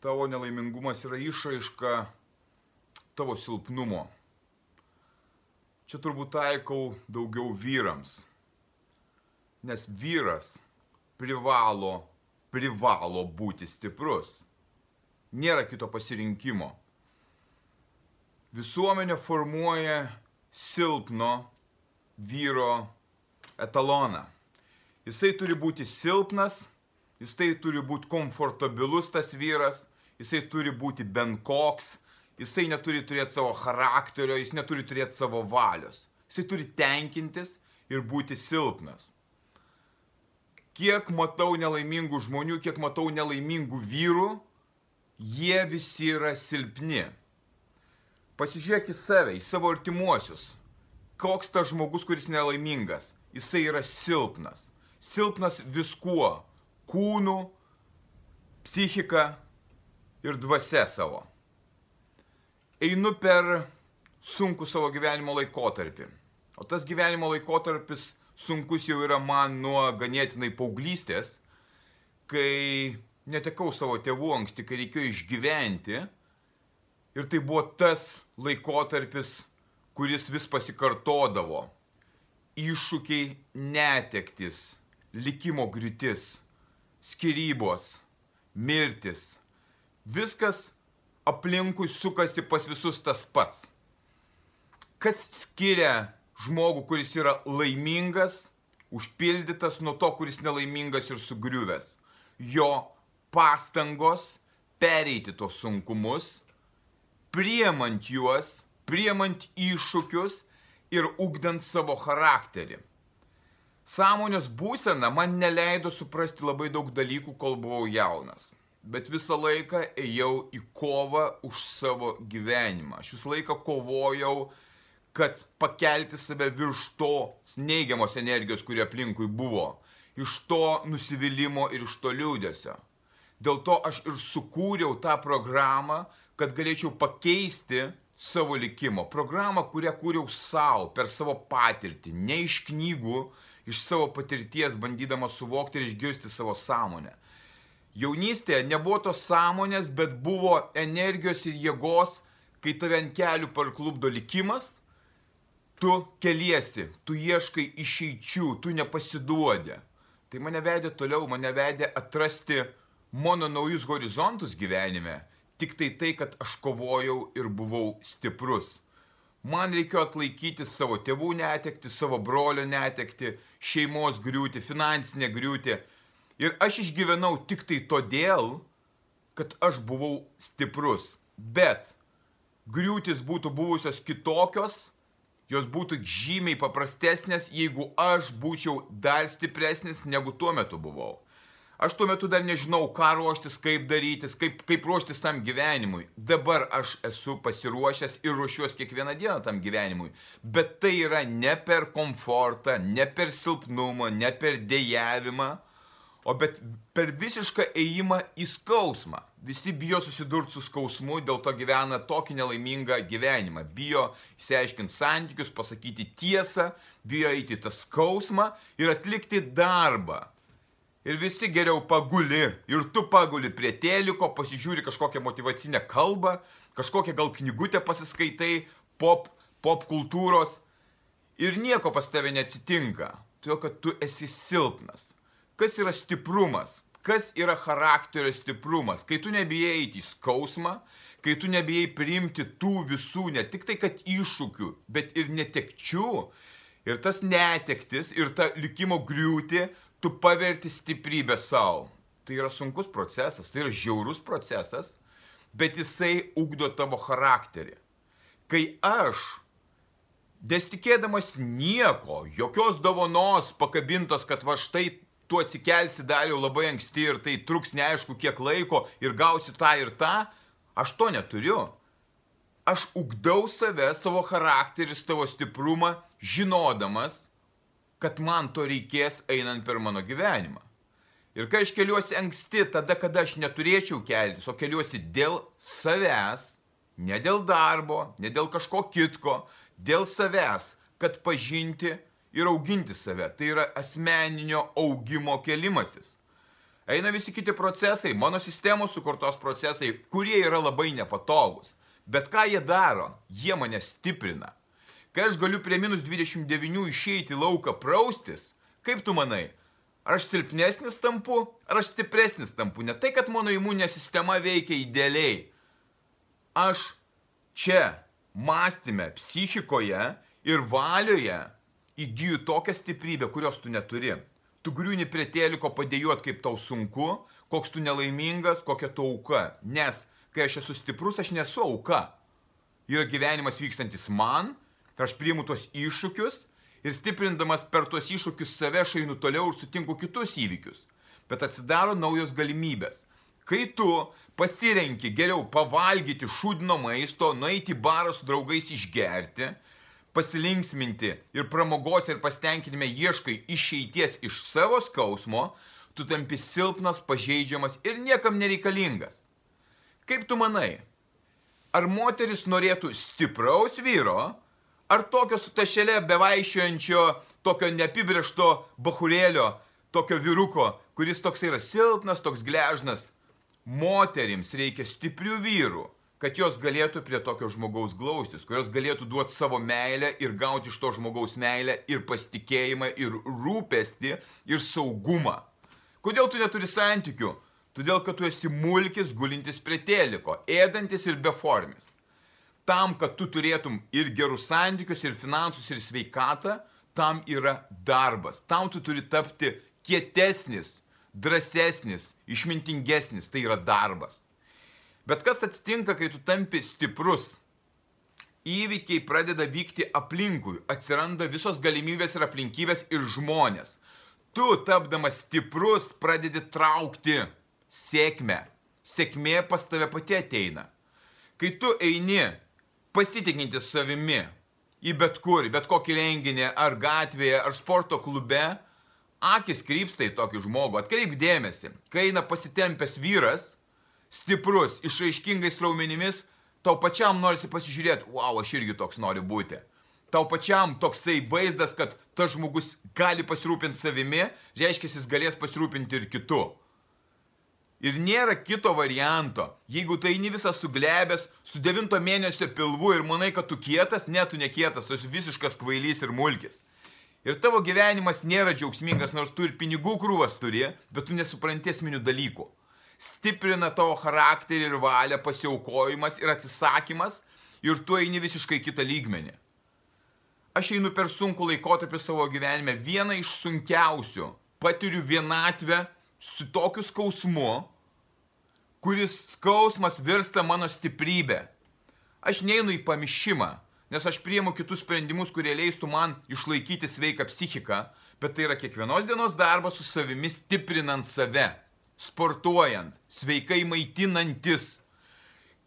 tavo nelaimingumas yra išraiška tavo silpnumo. Čia turbūt taikau daugiau vyrams. Nes vyras privalo, privalo būti stiprus. Nėra kito pasirinkimo. Visuomenė formuoja silpno vyro etaloną. Jisai turi būti silpnas, jisai turi būti komfortabilus tas vyras, jisai turi būti bent koks, jisai neturi turėti savo charakterio, jis neturi turėti savo valios. Jisai turi tenkintis ir būti silpnas. Kiek matau nelaimingų žmonių, kiek matau nelaimingų vyrų, jie visi yra silpni. Pasižiūrėk į save, į savo artimuosius. Koks tas žmogus, kuris nelaimingas? Jisai yra silpnas silpnas viskuo - kūnu, psichika ir dvasia savo. Einu per sunku savo gyvenimo laikotarpį. O tas gyvenimo laikotarpis sunkus jau yra man nuo ganėtinai paauglystės, kai netekau savo tėvų anksti, kai reikėjo išgyventi. Ir tai buvo tas laikotarpis, kuris vis pasikartodavo. Iššūkiai, netektis, likimo griūtis, skirybos, mirtis. Viskas aplinkui sukasi pas visus tas pats. Kas skiria žmogų, kuris yra laimingas, užpildytas nuo to, kuris nelaimingas ir sugriuvęs? Jo pastangos pereiti tos sunkumus, priemant juos, priemant iššūkius ir ugdant savo charakterį. Sąmonės būsena man neleido suprasti labai daug dalykų, kol buvau jaunas. Bet visą laiką ėjau į kovą už savo gyvenimą. Aš visą laiką kovojau, kad pakelti save virš tos neigiamos energijos, kurie aplinkui buvo. Iš to nusivylimų ir iš to liūdėsio. Dėl to aš ir sukūriau tą programą, kad galėčiau pakeisti savo likimo. Programą, kurią kūriau savo, per savo patirtį, ne iš knygų, iš savo patirties, bandydamas suvokti ir išgirsti savo sąmonę. Jaunystėje nebuvo tos sąmonės, bet buvo energijos ir jėgos, kai tave ant kelių parklubdo likimas, tu keliesi, tu ieškai išeičių, tu nepasiduodi. Tai mane vedė toliau, mane vedė atrasti mano naujus horizontus gyvenime. Tik tai tai, kad aš kovojau ir buvau stiprus. Man reikėjo atlaikyti savo tėvų netekti, savo brolio netekti, šeimos griūti, finansinę griūti. Ir aš išgyvenau tik tai todėl, kad aš buvau stiprus. Bet griūtis būtų buvusios kitokios, jos būtų žymiai paprastesnės, jeigu aš būčiau dar stipresnis negu tuo metu buvau. Aš tuo metu dar nežinau, ką ruoštis, kaip darytis, kaip, kaip ruoštis tam gyvenimui. Dabar aš esu pasiruošęs ir ruošiuosi kiekvieną dieną tam gyvenimui. Bet tai yra ne per komfortą, ne per silpnumą, ne per dėjavimą, o bet per visišką ėjimą į skausmą. Visi bijo susidurti su skausmu, dėl to gyvena tokį nelaimingą gyvenimą. Bijo įsiaiškinti santykius, pasakyti tiesą, bijo eiti tą skausmą ir atlikti darbą ir visi geriau paguli. Ir tu paguli prie teliko, pasižiūri kažkokią motivacinę kalbą, kažkokią gal knygutę pasiskaitai, pop, pop kultūros. Ir nieko pas tave neatsitinka, todėl kad tu esi silpnas. Kas yra stiprumas? Kas yra charakterio stiprumas? Kai tu nebijai eiti į skausmą, kai tu nebijai priimti tų visų, ne tik tai, kad iššūkių, bet ir netekčių. Ir tas netektis, ir ta likimo griūti tu paverti stiprybę savo. Tai yra sunkus procesas, tai yra žiaurus procesas, bet jisai ugdo tavo charakterį. Kai aš, nesitikėdamas nieko, jokios dovanos pakabintos, kad va štai tu atsikelsi dar jau labai anksti ir tai truks neaišku kiek laiko ir gausi tą ir tą, aš to neturiu. Aš ugdau save, savo charakterį, savo stiprumą, žinodamas, kad man to reikės einant per mano gyvenimą. Ir kai aš keliuosi anksti, tada, kada aš neturėčiau keltis, o keliuosi dėl savęs, ne dėl darbo, ne dėl kažko kitko, dėl savęs, kad pažinti ir auginti save. Tai yra asmeninio augimo kelimasis. Eina visi kiti procesai, mano sistemos sukurtos procesai, kurie yra labai nepatogus. Bet ką jie daro? Jie mane stiprina. Kai aš galiu prie minus 29 išeiti lauką praustis, kaip tu manai, ar aš silpnesnis tampu, ar aš stipresnis tampu? Ne tai, kad mano imuninė sistema veikia idealiai. Aš čia, mąstymė, psichikoje ir valioje įgyju tokią stiprybę, kurios tu neturi. Tu griūni prie teliko padėjot, kaip tau sunku, koks tu nelaimingas, kokia tu auka. Nes kai aš esu stiprus, aš nesu auka. Yra gyvenimas vykstantis man, tai aš priimu tos iššūkius ir stiprindamas per tuos iššūkius save aš einu toliau ir sutinku kitus įvykius. Bet atsidaro naujos galimybės. Kai tu pasirenki geriau pavalgyti šūdino maisto, nueiti į barą su draugais išgerti, pasilinksminti ir pramogos ir pastenkinime ieškai išeities iš savo skausmo, tu tampi silpnas, pažeidžiamas ir niekam nereikalingas. Kaip tu manai, ar moteris norėtų stipraus vyro, ar tokio su tašelė bevaišiojančio, tokio neapibriešto bahurėlio, tokio vyruko, kuris toks yra silpnas, toks gležnas. Moterims reikia stiprių vyrų, kad jos galėtų prie tokio žmogaus glaustis, kurios galėtų duoti savo meilę ir gauti iš to žmogaus meilę ir pasitikėjimą ir rūpestį ir saugumą. Kodėl tu neturi santykių? Todėl, kad tu esi mulkis gulintis prie teliko, ėdantis ir beformis. Tam, kad tu turėtum ir gerus santykius, ir finansus, ir sveikatą, tam yra darbas. Tam tu turi tapti kietesnis, drąsesnis, išmintingesnis. Tai yra darbas. Bet kas atsitinka, kai tu tampi stiprus? Įvykiai pradeda vykti aplinkui, atsiranda visos galimybės ir aplinkybės ir žmonės. Tu, tapdamas stiprus, pradedi traukti sėkmę. Sėkmė pas tave pati ateina. Kai tu eini pasitikintis savimi į bet kur, bet kokį renginį, ar gatvėje, ar sporto klube, akis krypsta į tokį žmogų. Atkreip dėmesį, kai eina pasitempęs vyras, stiprus, išraiškingais raumenimis, tau pačiam norisi pasižiūrėti, wow, aš irgi toks noriu būti. Tau pačiam toksai vaizdas, kad tas žmogus gali pasirūpinti savimi, reiškia, jis galės pasirūpinti ir kitu. Ir nėra kito varianto. Jeigu tai eini visas suglebęs, su devinto mėnesio pilvu ir manai, kad tu kietas, ne tu nekietas, tu esi visiškas kvailys ir mulkis. Ir tavo gyvenimas nėra džiaugsmingas, nors tu ir pinigų krūvas turi, bet tu nesupranti esminių dalykų stiprina tavo charakterį ir valią pasiaukojimas ir atsisakymas ir tu eini visiškai kitą lygmenį. Aš einu per sunkų laikotarpį savo gyvenime, vieną iš sunkiausių, patiriu vienatvę su tokiu skausmu, kuris skausmas virsta mano stiprybė. Aš neinu į pamišimą, nes aš priemu kitus sprendimus, kurie leistų man išlaikyti sveiką psichiką, bet tai yra kiekvienos dienos darbas su savimi stiprinant save sportuojant, sveikai maitinantis,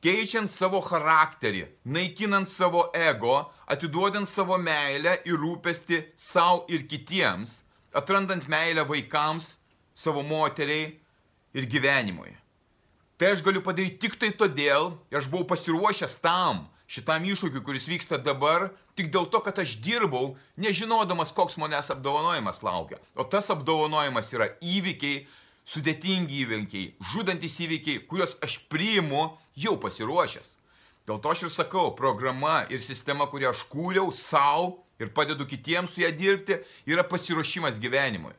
keičiant savo charakterį, naikinant savo ego, atiduodant savo meilę ir rūpesti savo ir kitiems, atrandant meilę vaikams, savo moteriai ir gyvenimui. Tai aš galiu padaryti tik tai todėl, aš buvau pasiruošęs tam, šitam iššūkiu, kuris vyksta dabar, tik dėl to, kad aš dirbau, nežinodamas, koks manęs apdovanojimas laukia. O tas apdovanojimas yra įvykiai, sudėtingi įvykiai, žudantis įvykiai, kuriuos aš priimu jau pasiruošęs. Dėl to aš ir sakau, programa ir sistema, kurią aš kūriau savo ir padedu kitiems su ją dirbti, yra pasiruošimas gyvenimui.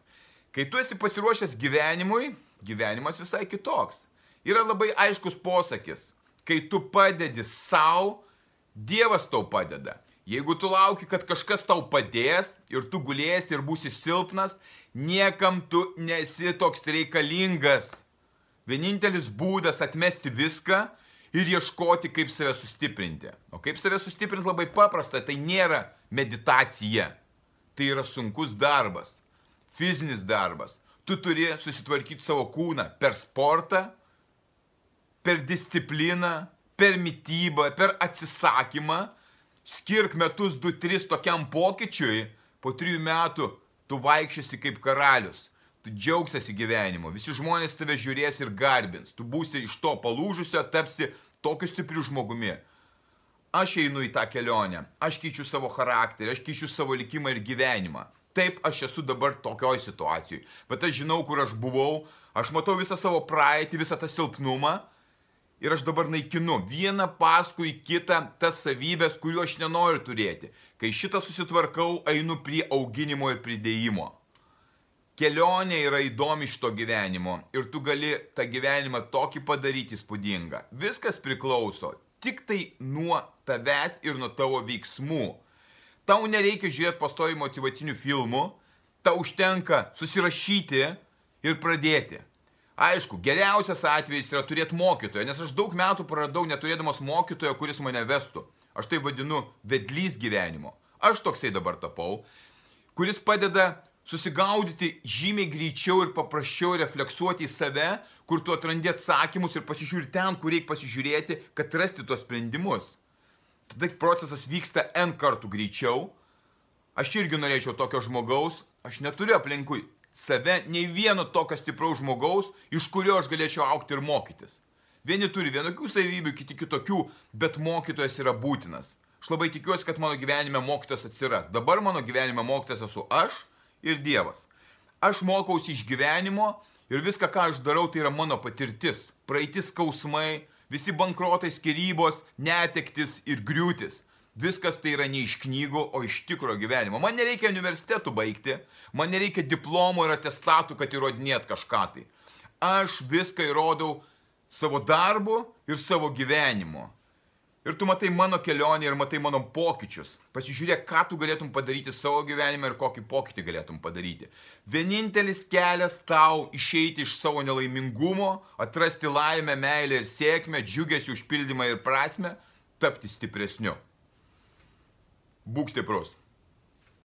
Kai tu esi pasiruošęs gyvenimui, gyvenimas visai kitoks. Yra labai aiškus posakis, kai tu padedi savo, Dievas tau padeda. Jeigu tu lauki, kad kažkas tau padės ir tu gulėsi ir būsi silpnas, Niekam tu nesi toks reikalingas. Vienintelis būdas atmesti viską ir ieškoti, kaip save sustiprinti. O kaip save sustiprinti labai paprasta, tai nėra meditacija. Tai yra sunkus darbas, fizinis darbas. Tu turi susitvarkyti savo kūną per sportą, per discipliną, per mytybą, per atsisakymą. Skirk metus 2-3 tokiam pokyčiui, po 3 metų tu vaikščiasi kaip karalius. Tu džiaugsiesi gyvenimu, visi žmonės tave žiūrės ir garbins, tu būsi iš to palūžusio, tapsi tokiu stipriu žmogumi. Aš einu į tą kelionę, aš keičiu savo charakterį, aš keičiu savo likimą ir gyvenimą. Taip, aš esu dabar tokioj situacijai, bet aš žinau, kur aš buvau, aš matau visą savo praeitį, visą tą silpnumą ir aš dabar naikinu vieną paskui kitą tas savybės, kuriuo aš nenoriu turėti. Kai šitą susitvarkau, einu prie auginimo ir pridėjimo. Kelionė yra įdomi iš to gyvenimo ir tu gali tą gyvenimą tokį padaryti įspūdingą. Viskas priklauso tik tai nuo tavęs ir nuo tavo veiksmų. Tau nereikia žiūrėti pastovi motivacinių filmų, tau užtenka susirašyti ir pradėti. Aišku, geriausias atvejis yra turėti mokytoją, nes aš daug metų praradau neturėdamas mokytojo, kuris mane vestų. Aš tai vadinu vedlys gyvenimo. Aš toksai dabar tapau, kuris padeda susigaudyti žymiai greičiau ir paprasčiau refleksuoti į save, kur tu atrandi atsakymus ir pasižiūri ten, kur reikia pasižiūrėti, kad rasti tuos sprendimus tada procesas vyksta N kartų greičiau. Aš irgi norėčiau tokio žmogaus, aš neturiu aplinkui save nei vieno tokio stipraus žmogaus, iš kurio aš galėčiau aukti ir mokytis. Vieni turi vienokių savybių, kiti kitokių, bet mokytojas yra būtinas. Aš labai tikiuosi, kad mano gyvenime mokytas atsiras. Dabar mano gyvenime mokytas esu aš ir Dievas. Aš mokausi iš gyvenimo ir viską, ką aš darau, tai yra mano patirtis. Praeitis skausmai, Visi bankrotai, skirybos, netektis ir griūtis. Viskas tai yra ne iš knygų, o iš tikro gyvenimo. Man nereikia universitetų baigti, man nereikia diplomų ir atestatų, kad įrodinėt kažką tai. Aš viską įrodau savo darbu ir savo gyvenimu. Ir tu matai mano kelionę ir matai mano pokyčius. Pasižiūrėk, ką tu galėtum padaryti savo gyvenime ir kokį pokytį galėtum padaryti. Vienintelis kelias tau išeiti iš savo nelaimingumo, atrasti laimę, meilę ir sėkmę, džiugesių užpildymą ir prasme - tapti stipresniu. Būk stiprus.